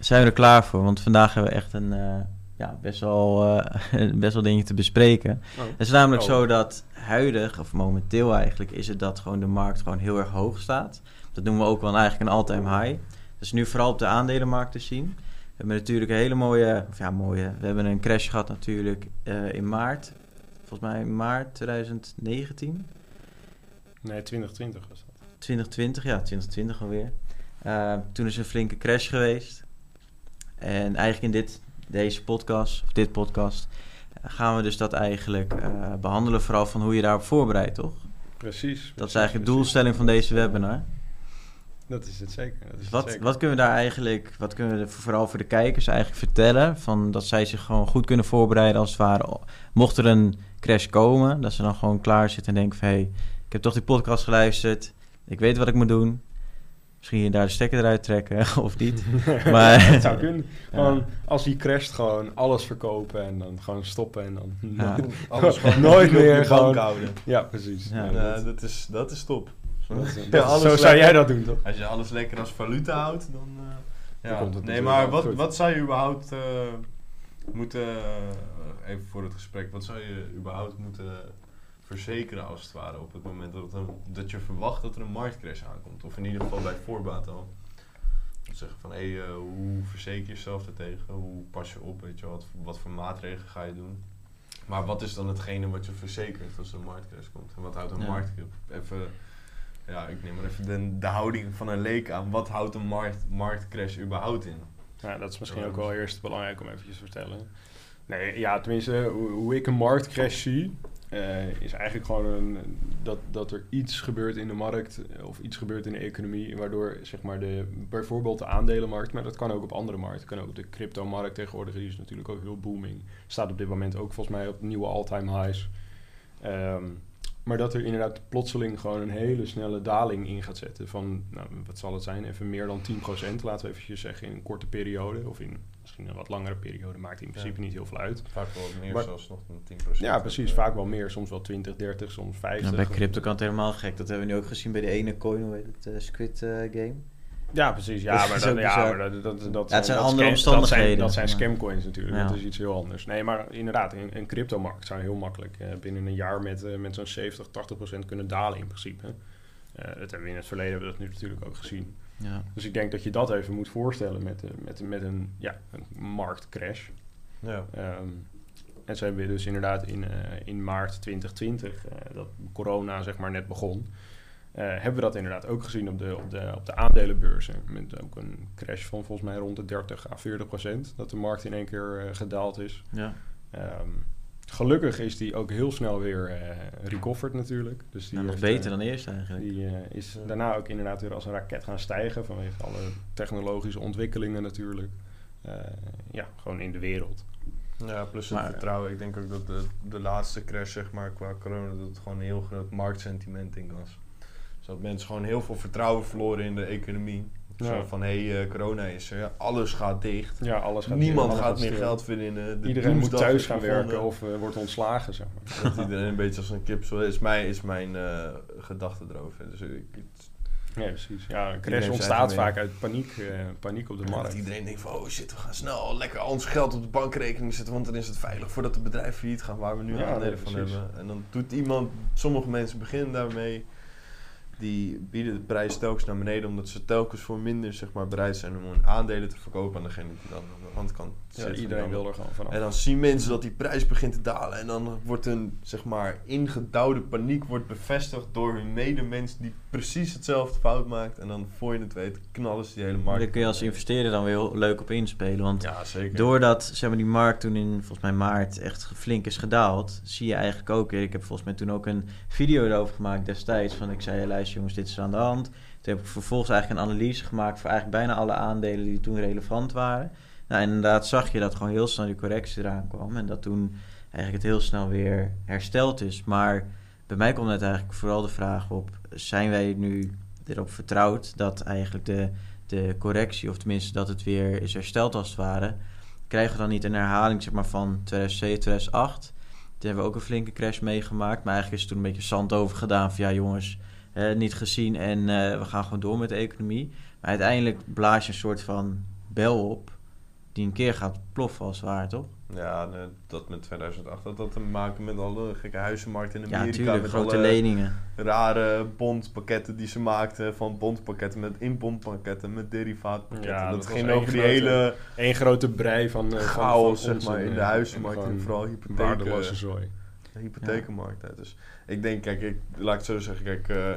Zijn we er klaar voor? Want vandaag hebben we echt een eh, ja, best, wel, eh, best wel dingetje te bespreken. Het is namelijk Oh. zo dat huidig, of momenteel eigenlijk, is het dat gewoon de markt gewoon heel erg hoog staat. Dat noemen we ook wel eigenlijk een all-time high. Dat is nu vooral op de aandelenmarkt te zien. We hebben natuurlijk een hele mooie, of ja mooie, we hebben een crash gehad natuurlijk eh, in maart. Volgens mij in maart 2019. Nee, 2020 was dat. 2020, ja, 2020 alweer. Toen is een flinke crash geweest. En eigenlijk in dit, deze podcast, of dit podcast, gaan we dus dat eigenlijk eh, behandelen. Vooral van hoe je daarop voorbereidt, toch? Precies. Dat is eigenlijk de doelstelling van deze webinar. Dat is het zeker. Dat is het wat, zeker. wat kunnen we daar eigenlijk, wat kunnen we vooral voor de kijkers eigenlijk vertellen? Van dat zij zich gewoon goed kunnen voorbereiden als het ware. Mocht er een crash komen, dat ze dan gewoon klaar zitten en denken van... hé, hey, ik heb toch die podcast geluisterd, ik weet wat ik moet doen. Misschien je daar de stekker eruit trekken of niet. Maar- het zou kunnen. Gewoon, als die crasht, gewoon alles verkopen en dan gewoon stoppen en dan... Ja. Alles gewoon Nooit meer gewoon- houden. Ja, precies. Dat- dat, is, dat is top. Zo, dat is- Ja, dat- alles zo zou jij dat doen, toch? Als je alles lekker als valuta houdt, dan... eh, Dan ja. komt het nee, maar wat, goed. wat zou je überhaupt eh, moeten... eh, even voor het gesprek, wat zou je überhaupt moeten verzekeren als het ware op het moment dat, een- dat je verwacht dat er een marktcrash aankomt? Of in ieder geval bij voorbaat al. Zeggen van, hé, hey, eh, hoe verzeker je jezelf daartegen? Hoe pas je op, weet je? Wat, wat voor maatregelen ga je doen? Maar wat is dan hetgene wat je verzekert als er een marktcrash komt? En wat houdt een Ja. marktcrash? Even, ja, ik neem maar even de, de houding van een leek aan. Wat houdt een markt, marktcrash überhaupt in? Ja, dat is misschien ook wel eerst belangrijk om eventjes te vertellen. Nee, ja, tenminste, hoe, hoe ik een marktcrash zie, eh, is eigenlijk gewoon een, dat, dat er iets gebeurt in de markt eh, of iets gebeurt in de economie, waardoor zeg maar de, bijvoorbeeld de aandelenmarkt, maar dat kan ook op andere markten, kan ook de cryptomarkt tegenwoordig, die is natuurlijk ook heel booming. Staat op dit moment ook volgens mij op nieuwe all-time highs. Ehm, maar dat er inderdaad plotseling gewoon een hele snelle daling in gaat zetten van, nou, wat zal het zijn, even meer dan 10%, laten we eventjes zeggen, in een korte periode of in misschien een wat langere periode, maakt in principe niet heel veel uit. Vaak wel meer Maar- zelfs nog dan 10%. Ja, precies, vaak wel meer, soms wel 20, 30, soms 50. Ja, bij crypto kan het helemaal gek. Dat hebben we nu ook gezien bij de ene coin, hoe heet het, eh, Squid eh, Game. Ja, precies. Dat Ja, maar, dat, ja, maar dat, dat, dat, Ja, zijn dat andere scam- omstandigheden. Dat zijn, dat zijn Ja. scamcoins natuurlijk. Ja. Dat is iets heel anders. Nee, maar inderdaad, een, een cryptomarkt zou heel makkelijk eh, binnen een jaar met, eh, met zo'n 70, 80 procent kunnen dalen in principe. Eh, dat hebben we in het verleden hebben we dat nu natuurlijk ook gezien. Ja. Dus ik denk dat je dat even moet voorstellen met, eh, met, met een, ja, een marktcrash. Ja. Ehm, en zo hebben we dus inderdaad in, eh, in maart 2020, eh, dat corona zeg maar net begon, eh, hebben we dat inderdaad ook gezien op de, op de, op de aandelenbeurzen. Met ook een crash van volgens mij rond de 30 à 40 procent, dat de markt in één keer eh, gedaald is. ja. Ehm, gelukkig is die ook heel snel weer eh recovered natuurlijk. Dus die Ja, nog heeft, beter eh, dan eerst eigenlijk. die eh, is daarna ook inderdaad weer als een raket gaan stijgen vanwege alle technologische ontwikkelingen natuurlijk. Eh, ja, gewoon in de wereld. Ja, plus het Maar- vertrouwen. Ik denk ook dat de, de laatste crash, zeg maar, qua corona, dat het gewoon een heel groot marktsentiment ding was. Dus dat mensen gewoon heel veel vertrouwen verloren in de economie. Ja. Zo van, hé, hey, eh, corona is er, alles gaat dicht. Ja, alles gaat Niemand gaat meer geld verdienen. De Iedereen moet thuis is gaan gevonden. werken of eh, wordt ontslagen, zeg maar. Dat iedereen een beetje als een kip zo is. Mijn, is mijn eh, gedachte erover. Dus ik, precies. Ja, een crash ontstaat vaak uit paniek, paniek op de dat markt. iedereen denkt van, oh shit, we gaan snel lekker ons geld op de bankrekening zetten, want dan is het veilig voordat de bedrijven failliet gaan, waar we nu Ja, aandelen nee, van hebben. En dan doet iemand, sommige mensen beginnen daarmee, die bieden de prijs telkens naar beneden, omdat ze telkens voor minder zeg maar, bereid zijn om hun aandelen te verkopen aan degene die dan aan de handkant Ja, zit. iedereen En dan- wil er gewoon vanaf. En dan zien mensen dat die prijs begint te dalen. En dan wordt een zeg maar, ingedouwde paniek wordt bevestigd door hun medemens die precies hetzelfde fout maakt. En dan voor je het weet knallen ze die hele markt. Daar kun je als investeerder dan weer heel leuk op inspelen. Want Ja, zeker. doordat zeg maar, die markt toen in volgens mij maart echt flink is gedaald, zie je eigenlijk ook. Ik heb volgens mij toen ook een video erover gemaakt destijds. Van ik zei, luister jongens, dit is aan de hand. Toen heb ik vervolgens eigenlijk een analyse gemaakt voor eigenlijk bijna alle aandelen die toen relevant waren. Nou, inderdaad zag je dat gewoon heel snel die correctie eraan kwam. En dat toen eigenlijk het heel snel weer hersteld is. Maar bij mij komt het eigenlijk vooral de vraag op... zijn wij nu erop vertrouwd dat eigenlijk de, de correctie... of tenminste dat het weer is hersteld als het ware... krijgen we dan niet een herhaling zeg maar, van 2007, 2008... Toen hebben we ook een flinke crash meegemaakt. Maar eigenlijk is er toen een beetje zand over gedaan. Van ja, jongens, eh, niet gezien en eh, we gaan gewoon door met de economie. Maar uiteindelijk blaas je een soort van bel op die een keer gaat ploffen als het ware, toch? Ja, nee, dat met 2008 had dat te maken met alle gekke huizenmarkten in Ja, Amerika. natuurlijk, met grote alle leningen. rare bondpakketten die ze maakten. Van bondpakketten met inbondpakketten, met derivaatpakketten. Ja, dat, dat ging één over die grote hele Eén grote brei van, eh, van- chaos van zeg maar, in de eh, huizenmarkt en vooral hypotheken. Waardeloze zooi. De hypothekenmarkt. hè. Dus ik denk, kijk, ik, laat ik het zo zeggen, kijk, eh,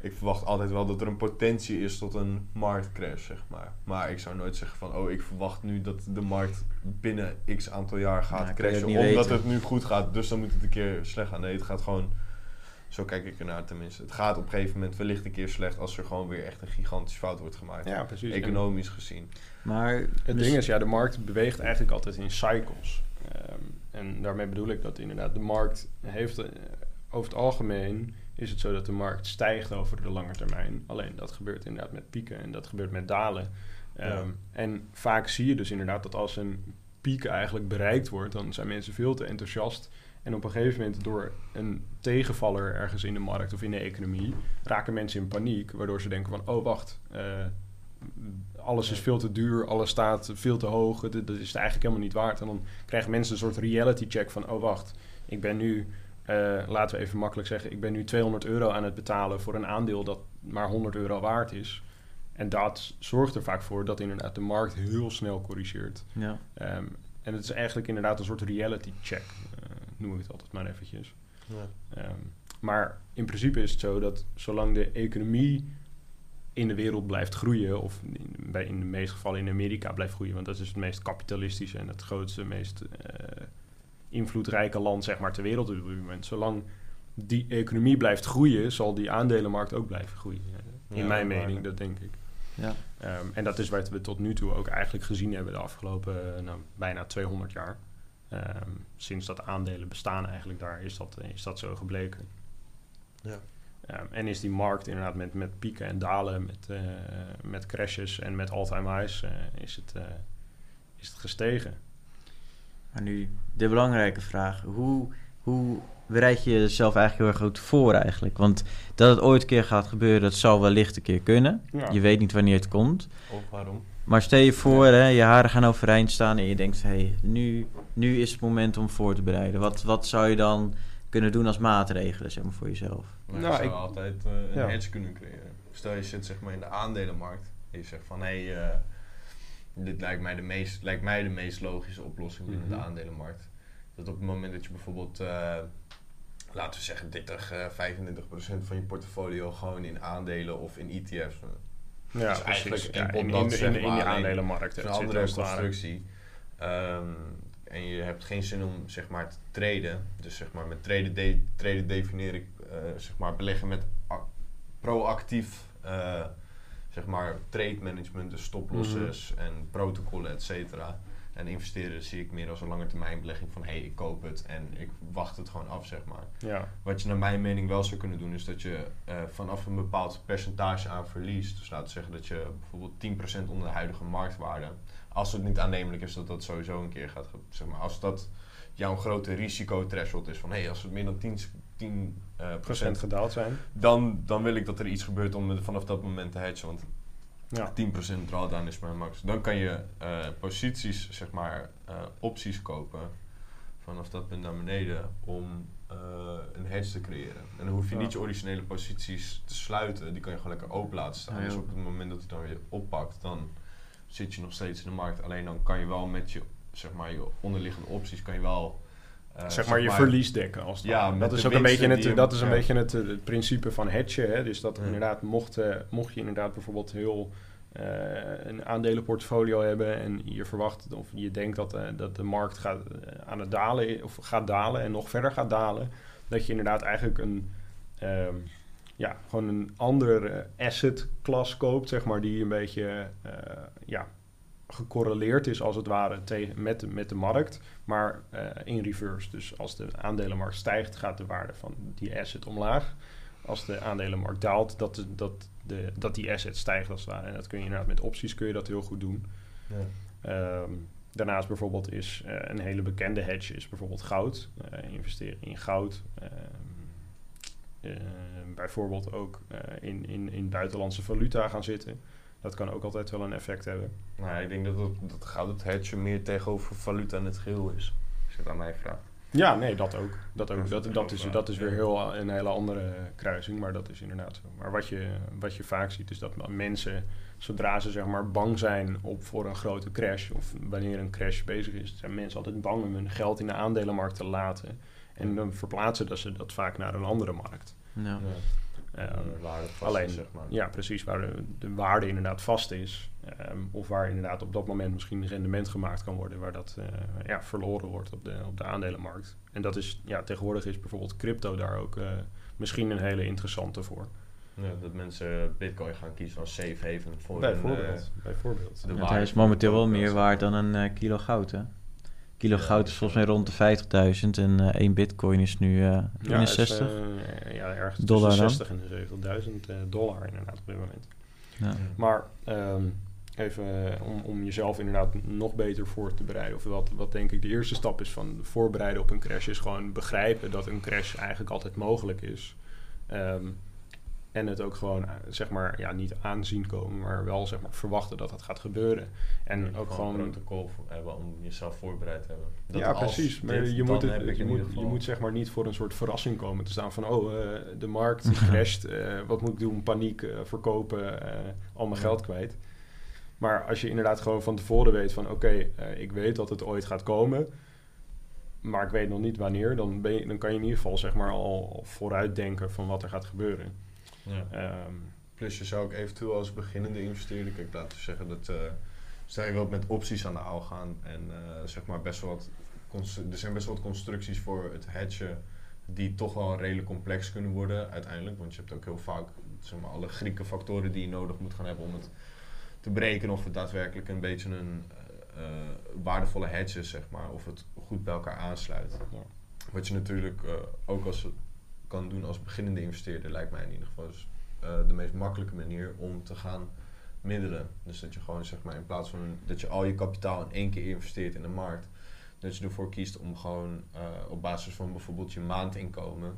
ik verwacht altijd wel dat er een potentie is tot een marktcrash, zeg maar. Maar ik zou nooit zeggen van, oh, ik verwacht nu dat de markt binnen x aantal jaar gaat crashen, omdat weten. het nu goed gaat, dus dan moet het een keer slecht gaan. Nee, het gaat gewoon, zo kijk ik ernaar tenminste. Het gaat op een gegeven moment wellicht een keer slecht als er gewoon weer echt een gigantisch fout wordt gemaakt. Ja, precies. En Economisch gezien. Maar Het dus- ding is, ja, de markt beweegt eigenlijk altijd in cycles. Ehm, en daarmee bedoel ik dat inderdaad de markt heeft... eh, over het algemeen is het zo dat de markt stijgt over de lange termijn. Alleen dat gebeurt inderdaad met pieken en dat gebeurt met dalen. Ehm, Ja. En vaak zie je dus inderdaad dat als een piek eigenlijk bereikt wordt... dan zijn mensen veel te enthousiast... En op een gegeven moment door een tegenvaller ergens in de markt of in de economie... raken mensen in paniek, waardoor ze denken van... oh, wacht, eh, alles is veel te duur, alles staat veel te hoog. Dat, dat is het eigenlijk helemaal niet waard. En dan krijgen mensen een soort reality check van... oh, wacht, ik ben nu, eh, laten we even makkelijk zeggen... ik ben nu 200 euro aan het betalen voor een aandeel dat maar 100 euro waard is. En dat zorgt er vaak voor dat inderdaad de markt heel snel corrigeert. ja. Ehm, en het is eigenlijk inderdaad een soort reality check, eh, noem ik het altijd maar eventjes. Ja. Ehm, maar in principe is het zo dat zolang de economie in de wereld blijft groeien, of in, bij, in de meeste gevallen in Amerika blijft groeien, want dat is het meest kapitalistische en het grootste, meest eh, invloedrijke land zeg maar, ter wereld op dit moment. Zolang die economie blijft groeien, zal die aandelenmarkt ook blijven groeien. In Ja, mijn dat mening, waar. dat denk ik. Ja. Ehm, en dat is wat we tot nu toe ook eigenlijk gezien hebben de afgelopen eh, nou, bijna 200 jaar. Ehm, sinds dat aandelen bestaan eigenlijk daar is dat, is dat zo gebleken. Ja. Ehm, en is die markt inderdaad met, met pieken en dalen, met, eh, met crashes en met all-time highs, eh, is, het, eh, is het gestegen. Maar nu de belangrijke vraag. Hoe, hoe bereid je jezelf eigenlijk heel erg goed voor eigenlijk? Want dat het ooit een keer gaat gebeuren, dat zal wellicht een keer kunnen. Ja. Je weet niet wanneer het komt. Of waarom? Maar stel je voor, hè, je haren gaan overeind staan en je denkt... hey, nu, nu is het moment om voor te bereiden. Wat, wat zou je dan kunnen doen als maatregelen zeg maar, voor jezelf? Maar Nou, je zou ik- altijd eh, een ja. hedge kunnen creëren. Stel je zit zeg maar in de aandelenmarkt en je zegt van hé, hey, eh, dit lijkt mij, de meest, lijkt mij de meest logische oplossing binnen Mhm. de aandelenmarkt. Dat op het moment dat je bijvoorbeeld, eh, laten we zeggen 30, eh 25 procent van je portfolio gewoon in aandelen of in ETF's. Ja, Dus eigenlijk Ja, enkel in, in, dat, de- in, de- in alleen aandelenmarkt. Een andere constructie. Ehm, en je hebt geen zin om zeg maar te traden. Dus zeg maar met traden, de, traden definieer ik eh, zeg maar beleggen met ac- proactief eh, zeg maar trade management, dus stoplosses Mhm. en protocollen, et cetera. En investeren zie ik meer als een lange termijn belegging van hé, hey, ik koop het en ik wacht het gewoon af, zeg maar. Ja, Wat je naar mijn mening wel zou kunnen doen, is dat je eh, vanaf een bepaald percentage aan verlies, dus laten we zeggen dat je bijvoorbeeld 10% onder de huidige marktwaarde, als het niet aannemelijk is dat dat sowieso een keer gaat, zeg maar, als dat jouw grote risico-threshold is van hé, hey, als het meer dan 10, 10 eh, procent procent, gedaald zijn. dan, dan wil ik dat er iets gebeurt om vanaf dat moment te hedgen, want Ja. 10% drawdown is mijn max. Dan kan je eh, posities, zeg maar, eh, opties kopen vanaf dat punt naar beneden om eh, een hedge te creëren. En dan hoef je Ja. niet je originele posities te sluiten, die kan je gewoon lekker open laten staan. Ja, dus op het moment dat het dan weer oppakt, dan zit je nog steeds in de markt. Alleen dan kan je wel met je, zeg maar, je onderliggende opties kan je wel... eh, zeg maar je verlies dekken als het Ja, dat is ook een beetje het, dat is een ja. beetje het, het principe van hedgen. Hè? Dus dat Ja. inderdaad, mocht, eh, mocht je inderdaad bijvoorbeeld heel eh, een aandelenportfolio hebben en je verwacht of je denkt dat, dat de markt gaat, aan het dalen of gaat dalen en nog verder gaat dalen, dat je inderdaad eigenlijk een ehm, ja, gewoon een andere asset klas koopt, zeg maar, die een beetje ja, gecorreleerd is als het ware tegen, met, de, met de markt, maar eh, in reverse. Dus als de aandelenmarkt stijgt, gaat de waarde van die asset omlaag. Als de aandelenmarkt daalt, dat, de, dat, de, dat die asset stijgt als het ware. En dat kun je inderdaad met opties kun je dat heel goed doen. Ja. Ehm, daarnaast bijvoorbeeld is eh, een hele bekende hedge is bijvoorbeeld goud. Eh, investeren in goud. Ehm, eh, bijvoorbeeld ook in, in, in buitenlandse valuta gaan zitten. Dat kan ook altijd wel een effect hebben. Nou, ik denk dat, het, dat goud het hedge meer tegenover valuta in het geheel is. Als je het aan mij vraagt. Ja, nee, dat ook. Dat, ook. Dat Dat, is dat, is, dat is weer ja. heel, een hele andere kruising, maar dat is inderdaad zo. Maar wat je, wat je vaak ziet is dat mensen, zodra ze zeg maar bang zijn op voor een grote crash, of wanneer een crash bezig is, zijn mensen altijd bang om hun geld in de aandelenmarkt te laten. En dan verplaatsen dat ze dat vaak naar een andere markt. Ja. Ehm, Eh, vast alleen, is, zeg maar. ja, precies, waar de, de waarde inderdaad vast is. ehm, of waar inderdaad op dat moment misschien een rendement gemaakt kan worden, waar dat eh, ja, verloren wordt op de, op de aandelenmarkt. En dat is, ja, tegenwoordig is bijvoorbeeld crypto daar ook eh, misschien een hele interessante voor. Ja, dat mensen bitcoin gaan kiezen als safe haven voor Bijvoorbeeld. hun, bijvoorbeeld. de Want waarde hij is momenteel wel meer waard dan een kilo goud, hè? Kilo goud is volgens mij rond de 50.000 en eh 1 bitcoin is nu eh Ja, is, 61. eh, ja, ergens Dollar tussen dan? 60 en de 70.000 eh, dollar inderdaad op dit moment. ja. Maar ehm, even eh, om, om jezelf inderdaad nog beter voor te bereiden. Of wat, wat denk ik de eerste stap is van voorbereiden op een crash. Is gewoon begrijpen dat een crash eigenlijk altijd mogelijk is. Ehm, en het ook gewoon, eh, zeg maar, ja, niet aanzien komen, maar wel zeg maar verwachten dat dat gaat gebeuren. En ook een gewoon. protocol voor hebben om jezelf voorbereid te hebben. Dat ja, precies. Maar dit, je, moet, het, je, moet, je moet zeg maar niet voor een soort verrassing komen te staan van... oh, eh, de markt crasht, eh, wat moet ik doen? Paniek, verkopen, al mijn Ja. geld kwijt. Maar als je inderdaad gewoon van tevoren weet van... oké, ik weet dat het ooit gaat komen... maar ik weet nog niet wanneer... dan, ben je, dan kan je in ieder geval zeg maar al, al vooruitdenken van wat er gaat gebeuren. Ja. Ehm, Plus je zou ook eventueel als beginnende investeerder, kijk, laten we zeggen dat, eh stel je wilt met opties aan de haal gaan en eh, zeg maar best wel wat, er zijn best wel wat constructies voor het hedgen die toch wel redelijk complex kunnen worden uiteindelijk, want je hebt ook heel vaak zeg maar, alle Grieke factoren die je nodig moet gaan hebben om het te berekenen of het daadwerkelijk een beetje een eh, waardevolle hedge is, zeg maar, of het goed bij elkaar aansluit. Ja. Wat je natuurlijk ook als kan doen als beginnende investeerder, lijkt mij in ieder geval, is eh, de meest makkelijke manier om te gaan middelen. Dus dat je gewoon zeg maar in plaats van dat je al je kapitaal in één keer investeert in de markt, dat je ervoor kiest om gewoon eh, op basis van bijvoorbeeld je maandinkomen,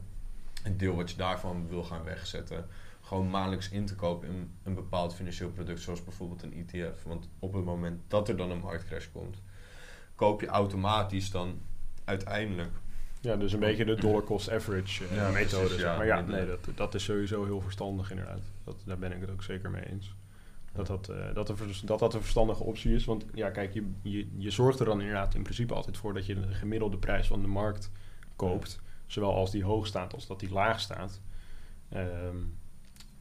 een deel wat je daarvan wil gaan wegzetten, gewoon maandelijks in te kopen in een bepaald financieel product, zoals bijvoorbeeld een ETF. Want op het moment dat er dan een marktcrash komt, koop je automatisch dan uiteindelijk ja, dus een beetje de dollar cost average eh, Ja, methode. precies, zeg ja. maar ja, nee, dat, dat is sowieso heel verstandig inderdaad. Dat, daar ben ik het ook zeker mee eens. Dat dat, eh, dat, een dat dat een verstandige optie is. Want ja, kijk, je, je, je zorgt er dan inderdaad in principe altijd voor dat je de gemiddelde prijs van de markt koopt. Zowel als die hoog staat als dat die laag staat. Ehm,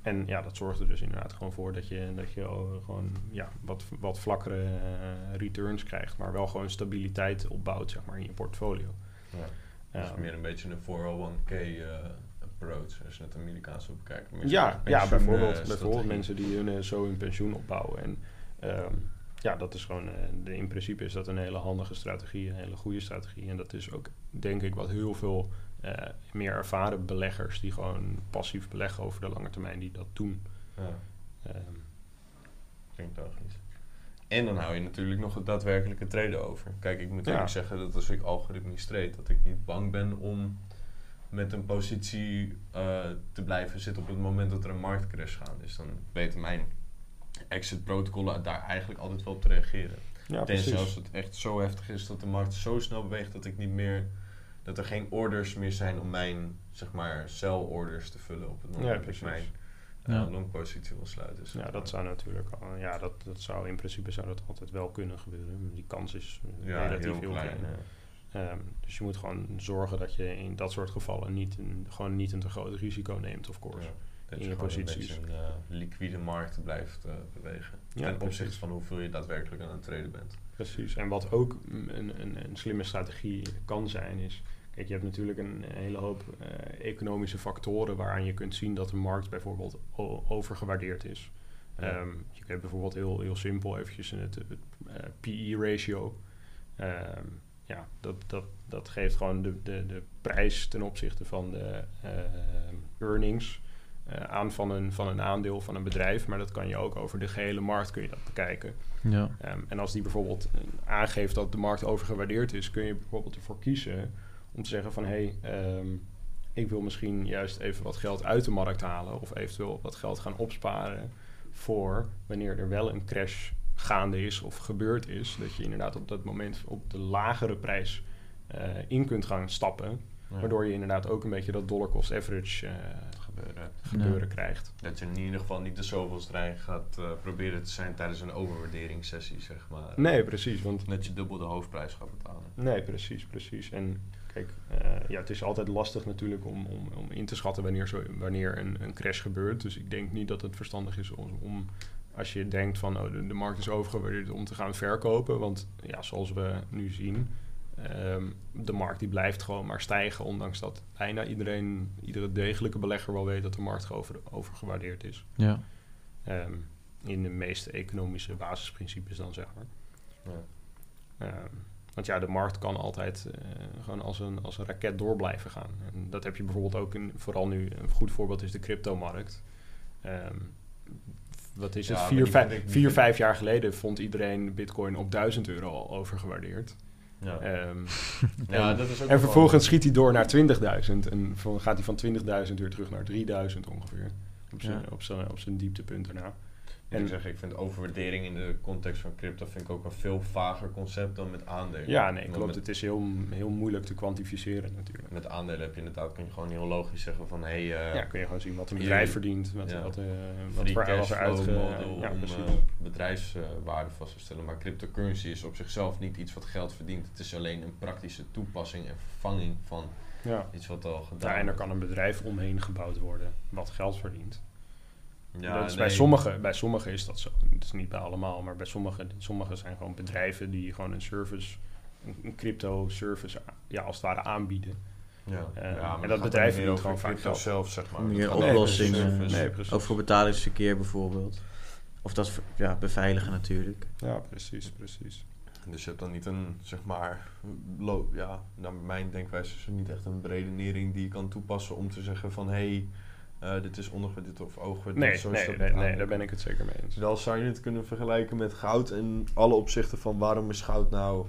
en ja, dat zorgt er dus inderdaad gewoon voor dat je, dat je oh, gewoon ja, wat, wat vlakkere eh, returns krijgt. Maar wel gewoon stabiliteit opbouwt zeg maar, in je portfolio. Ja. Dat is meer een beetje een 401k eh, approach, als je het Amerikaans op bekijkt. Meer Ja, ja bijvoorbeeld, bijvoorbeeld mensen die hun, eh, zo hun pensioen opbouwen. En ehm, ja, dat is gewoon, eh, de, in principe is dat een hele handige strategie, een hele goede strategie. En dat is ook, denk ik, wat heel veel meer ervaren beleggers die gewoon passief beleggen over de lange termijn, die dat doen. Ja, Ehm, klinkt logisch. En dan hou je natuurlijk nog het daadwerkelijke traden over. Kijk, ik moet Ja. eerlijk zeggen dat als ik algoritmisch trade, dat ik niet bang ben om met een positie eh, te blijven zitten op het moment dat er een marktcrash gaat. Dus dan weten mijn exit protocollen daar eigenlijk altijd wel op te reageren. ja, Tenzij als het echt zo heftig is dat de markt zo snel beweegt dat ik niet meer dat er geen orders meer zijn om mijn zeg maar sell orders te vullen op het moment Ja, dat ik mijn Ja. uh, long positie wil sluiten. zeg Ja, dat zou natuurlijk, al- ja, dat, dat zou in principe zou dat altijd wel kunnen gebeuren. Die kans is eh, ja, relatief heel klein. klein. Ehm, dus je moet gewoon zorgen dat je in dat soort gevallen niet een, gewoon niet een te groot risico neemt, of course. Ja, dat in je je gewoon een posities. beetje een eh, liquide markt blijft eh, bewegen. Ja, ten precies. opzichte van hoeveel je daadwerkelijk aan het traden bent. Precies. En wat ook een, een, een slimme strategie kan zijn, is. Kijk, je hebt natuurlijk een hele hoop eh, economische factoren waaraan je kunt zien dat de markt bijvoorbeeld overgewaardeerd is. Ja. Ehm, je hebt bijvoorbeeld heel, heel simpel eventjes het, het eh, PE-ratio. Ehm, ja, dat, dat, dat geeft gewoon de, de, de prijs ten opzichte van de ehm, earnings eh, aan van een, van een aandeel van een bedrijf. Maar dat kan je ook over de gehele markt kun je dat bekijken. Ja. Ehm, en als die bijvoorbeeld eh, aangeeft dat de markt overgewaardeerd is, kun je bijvoorbeeld ervoor kiezen om te zeggen van hé, hey, ehm, ik wil misschien juist even wat geld uit de markt halen of eventueel wat geld gaan opsparen voor wanneer er wel een crash gaande is of gebeurd is, dat je inderdaad op dat moment op de lagere prijs eh, in kunt gaan stappen, Ja. waardoor je inderdaad ook een beetje dat dollar cost average eh, gebeuren. gebeuren krijgt. Dat je in ieder geval niet de zoveelste gaat eh, proberen te zijn tijdens een overwaarderingssessie, zeg maar. Nee, precies, want Dat je dubbel de hoofdprijs gaat betalen. Nee, precies, precies. En kijk, eh, ja, het is altijd lastig natuurlijk om, om, om in te schatten wanneer, zo, wanneer een, een crash gebeurt. Dus ik denk niet dat het verstandig is om, om als je denkt van oh, de, de markt is overgewaardeerd om te gaan verkopen. Want ja, zoals we nu zien, ehm, de markt die blijft gewoon maar stijgen. Ondanks dat bijna iedereen, iedere degelijke belegger wel weet dat de markt over, overgewaardeerd is. Ja. Ehm, in de meeste economische basisprincipes dan zeg maar. Ja. Ehm, want ja, de markt kan altijd eh, gewoon als een, als een raket door blijven gaan. En dat heb je bijvoorbeeld ook in, vooral nu, een goed voorbeeld is de cryptomarkt. Ehm wat is Ja, het? Vier, vijf, ik- vier, vijf jaar geleden vond iedereen bitcoin op 1000 euro al overgewaardeerd. Ja. Ehm, ja, en- dat is ook en vervolgens wel- schiet hij door naar 20.000. En van- gaat hij van 20.000 weer terug naar 3000 ongeveer. Op zijn, Ja. op zijn, op zijn dieptepunt daarna. En ik zeg, ik vind overwaardering in de context van crypto vind ik ook een veel vager concept dan met aandelen. Ja, nee, klopt. Met, Het is heel, heel moeilijk te kwantificeren natuurlijk. met aandelen heb je inderdaad, kun je gewoon heel logisch zeggen van, hé, hey, ja, kun je gewoon zien wat een bedrijf verdient, wat, ja. wat, eh, wat voor er uitge... ja, om eh, bedrijfswaarde vast te stellen. Maar cryptocurrency is op zichzelf niet iets wat geld verdient. Het is alleen een praktische toepassing en vervanging van ja. iets wat al gedaan Ja, en er kan een bedrijf omheen gebouwd worden wat geld verdient. Ja, dat is nee. bij, sommigen, bij sommigen is dat zo. Het is niet bij allemaal, maar bij sommigen, sommige zijn gewoon bedrijven die gewoon een service, een, crypto service, ja, als het ware aanbieden. Ja. Eh, ja, en dat bedrijf verdient over gewoon vaak crypto geld. zelf, zeg maar. Meer oplossingen. Nee, precies. Ook voor betalingsverkeer bijvoorbeeld. Of dat ja, beveiligen natuurlijk. Ja, precies, precies. Dus je hebt dan niet een, zeg maar, ja, naar mijn denkwijze is er niet echt een beredenering die je kan toepassen om te zeggen van, hé, hey, dit is ondergewaardeerd of overgewaardeerd. Nee, zo nee, nee, met nee, daar ben ik het zeker mee eens. Wel zou je het kunnen vergelijken met goud in alle opzichten van waarom is goud nou...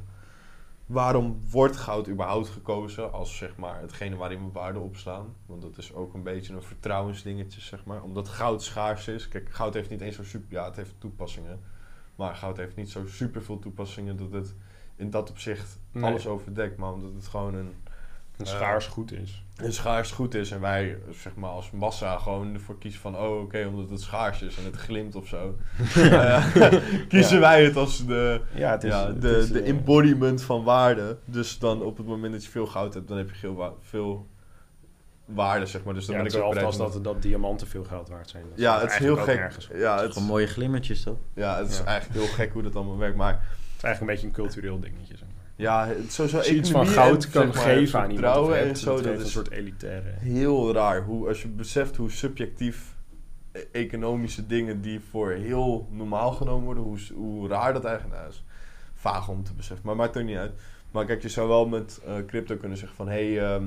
Waarom wordt goud überhaupt gekozen als zeg maar hetgene waarin we waarde op slaan? Want dat is ook een beetje een vertrouwensdingetje, zeg maar. Omdat goud schaars is. Kijk, goud heeft niet eens zo super... Ja, het heeft toepassingen. Maar goud heeft niet zo super veel toepassingen dat het in dat opzicht alles overdekt. Maar omdat het gewoon een, Eh, schaars goed is. een schaars goed is en wij zeg maar als massa gewoon ervoor kiezen van oh oké omdat het schaars is en het glimt of zo eh, kiezen Ja. wij het als de, Ja, het is, ja, het de, is, de eh, embodiment van waarde dus dan op het moment dat je veel goud hebt dan heb je veel, wa- veel waarde zeg maar dus dan ja, ben ik ook als dat, dat diamanten veel geld waard zijn. Dat ja het is heel gek ja het, Gewoon mooie glimmertjes toch? ja het is Ja. eigenlijk heel gek hoe dat allemaal werkt maar Het is eigenlijk een beetje een cultureel dingetje. Zeg maar. Ja sowieso Als je iets van goud en, kan zeg maar, geven aan iemand en zo dat geeft een is soort elitaire... heel raar. Hoe, als je beseft hoe subjectief e- economische dingen die voor heel normaal genomen worden, hoe, hoe raar dat eigenlijk nou is. Vaag om te beseffen, maar maakt ook niet uit. Maar kijk, je zou wel met eh, crypto kunnen zeggen van... Hey, ehm,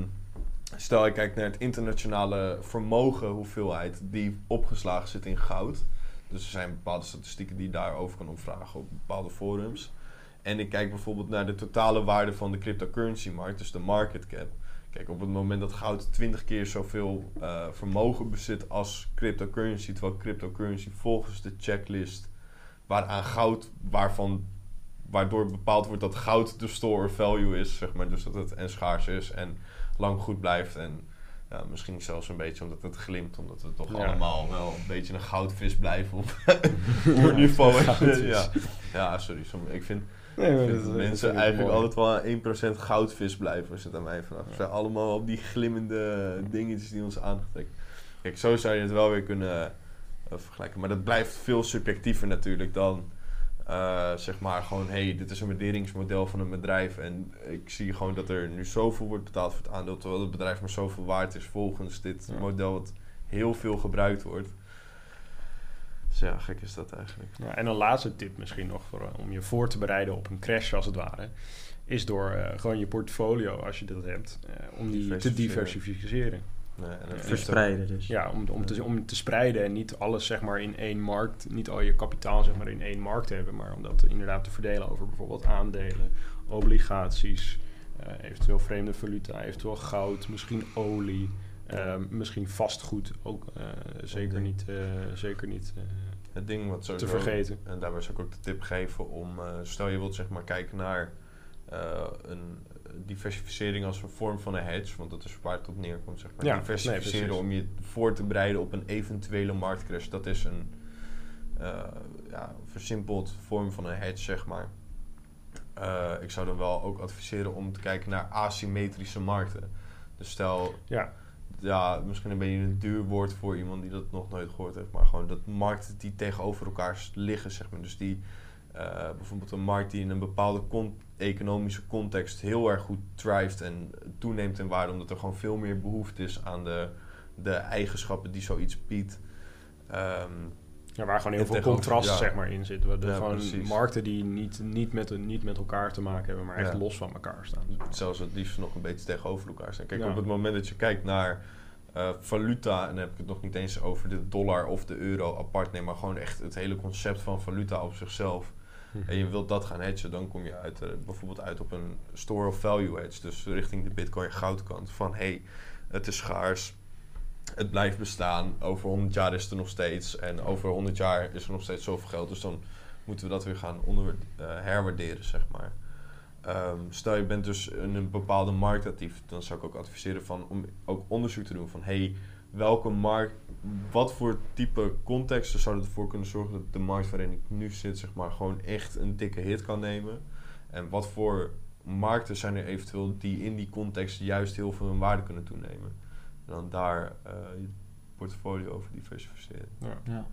stel je kijkt naar het internationale vermogen, hoeveelheid die opgeslagen zit in goud. Dus er zijn bepaalde statistieken die je daarover kan opvragen op bepaalde forums. En ik kijk bijvoorbeeld naar de totale waarde van de cryptocurrency markt, dus de market cap. Kijk, op het moment dat goud 20 keer zoveel eh, vermogen bezit als cryptocurrency, terwijl cryptocurrency volgens de checklist waaraan goud, waarvan, waardoor bepaald wordt dat goud de store of value is, zeg maar, dus dat het en schaars is en lang goed blijft en ja, misschien zelfs een beetje omdat het glimt, omdat we toch Ja. allemaal wel een beetje een goudvis blijven op oerniveau. Goudvis. ja. ja, sorry, ik vind Nee, maar ik dat- mensen eigenlijk mooi. altijd wel aan 1% goudvis blijven als het aan mij vanaf. Ja. Ze zijn allemaal op die glimmende dingetjes die ons aantrekken. Kijk, zo zou je het wel weer kunnen eh, vergelijken. Maar dat blijft veel subjectiever natuurlijk dan eh, zeg maar gewoon... hey, dit is een waarderingsmodel van een bedrijf... en ik zie gewoon dat er nu zoveel wordt betaald voor het aandeel... terwijl het bedrijf maar zoveel waard is volgens dit Ja. model... wat heel veel gebruikt wordt. Dus ja, gek is dat eigenlijk. Ja, en een laatste tip misschien nog voor, eh, om je voor te bereiden op een crash als het ware. Is door eh, gewoon je portfolio, als je dat hebt, eh, om die te Diversificeren. Nee, en Ja. Verspreiden dus. Ja, om, om, te, om te spreiden en niet alles zeg maar in één markt, niet al je kapitaal zeg maar in één markt te hebben, maar om dat inderdaad te verdelen over bijvoorbeeld aandelen, obligaties, eh, eventueel vreemde valuta, eventueel goud, misschien olie, misschien vastgoed ook eh, zeker niet, eh, zeker niet eh, het ding wat te sowieso... vergeten. En daarbij zou ik ook de tip geven om, eh, stel je wilt zeg maar kijken naar eh, een diversificering als een vorm van een hedge, want dat is waar het op neerkomt, zeg maar. Ja, Diversificeren nee, om je voor te bereiden op een eventuele marktcrash, dat is een eh, ja, versimpeld vorm van een hedge, zeg maar. Ik zou dan wel ook adviseren om te kijken naar asymmetrische markten. Dus stel, Ja, ja, misschien een beetje een duur woord voor iemand die dat nog nooit gehoord heeft. Maar gewoon dat markten die tegenover elkaar liggen, zeg maar. Dus die, eh, bijvoorbeeld een markt die in een bepaalde con- economische context heel erg goed drijft en toeneemt in waarde. Omdat er gewoon veel meer behoefte is aan de, de eigenschappen die zoiets biedt. Ehm, ja waar gewoon heel veel contrast ja. zeg maar in zit. De- Ja, gewoon precies. markten die niet, niet, met, niet met elkaar te maken hebben, maar echt Ja. los van elkaar staan. zelfs het liefst nog een beetje tegenover elkaar staan. Kijk, op het moment dat je kijkt naar eh, valuta, en dan heb ik het nog niet eens over de dollar of de euro apart, nee, maar gewoon echt het hele concept van valuta op zichzelf. En je wilt dat gaan hedgen, dan kom je uit, eh, bijvoorbeeld uit op een store of value hedge. Dus richting de bitcoin goudkant. Van hey, het is schaars. Het blijft bestaan. Over 100 jaar is het er nog steeds. En over 100 jaar is er nog steeds zoveel geld. Dus dan moeten we dat weer gaan onder, eh, herwaarderen, zeg maar. Ehm, stel je bent dus in een bepaalde markt actief, dan zou ik ook adviseren van, om ook onderzoek te doen van hey, welke markt, wat voor type contexten zouden ervoor kunnen zorgen dat de markt waarin ik nu zit, zeg maar, gewoon echt een dikke hit kan nemen. En wat voor markten zijn er eventueel die in die context juist heel veel in waarde kunnen toenemen. En dan daar eh, je portfolio over diversificeren. Ja. Ja.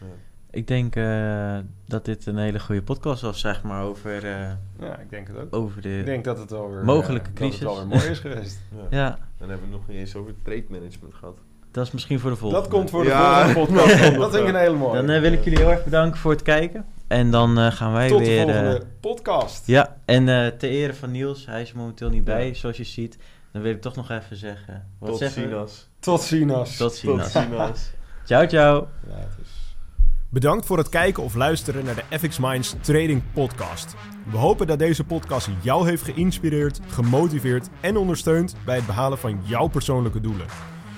Ja. Ik denk eh, dat dit een hele goede podcast was, zeg maar, over, eh, ja, ik denk het ook. over de... Ik denk dat het alweer, Mogelijke crisis. Dat het alweer mooi is geweest. Ja. Ja, Dan hebben we het nog niet eens over trade management gehad. dat is misschien voor de volgende. dat komt voor de Ja. volgende podcast. Dat vind ik een hele mooie. Dan wil ik jullie heel erg bedanken voor het kijken. En dan eh, gaan wij Tot de weer... volgende eh, podcast. ja, en eh ter ere van Niels, hij is momenteel niet bij, Ja. zoals je ziet. Dan wil ik toch nog even zeggen... Wat Tot zeggen we? ziens. Tot ziens. Tot ziens. Tot ziens. Ciao, ciao. Ja, het is... Bedankt voor het kijken of luisteren naar de FX Minds Trading Podcast. We hopen dat deze podcast jou heeft geïnspireerd, gemotiveerd en ondersteund bij het behalen van jouw persoonlijke doelen.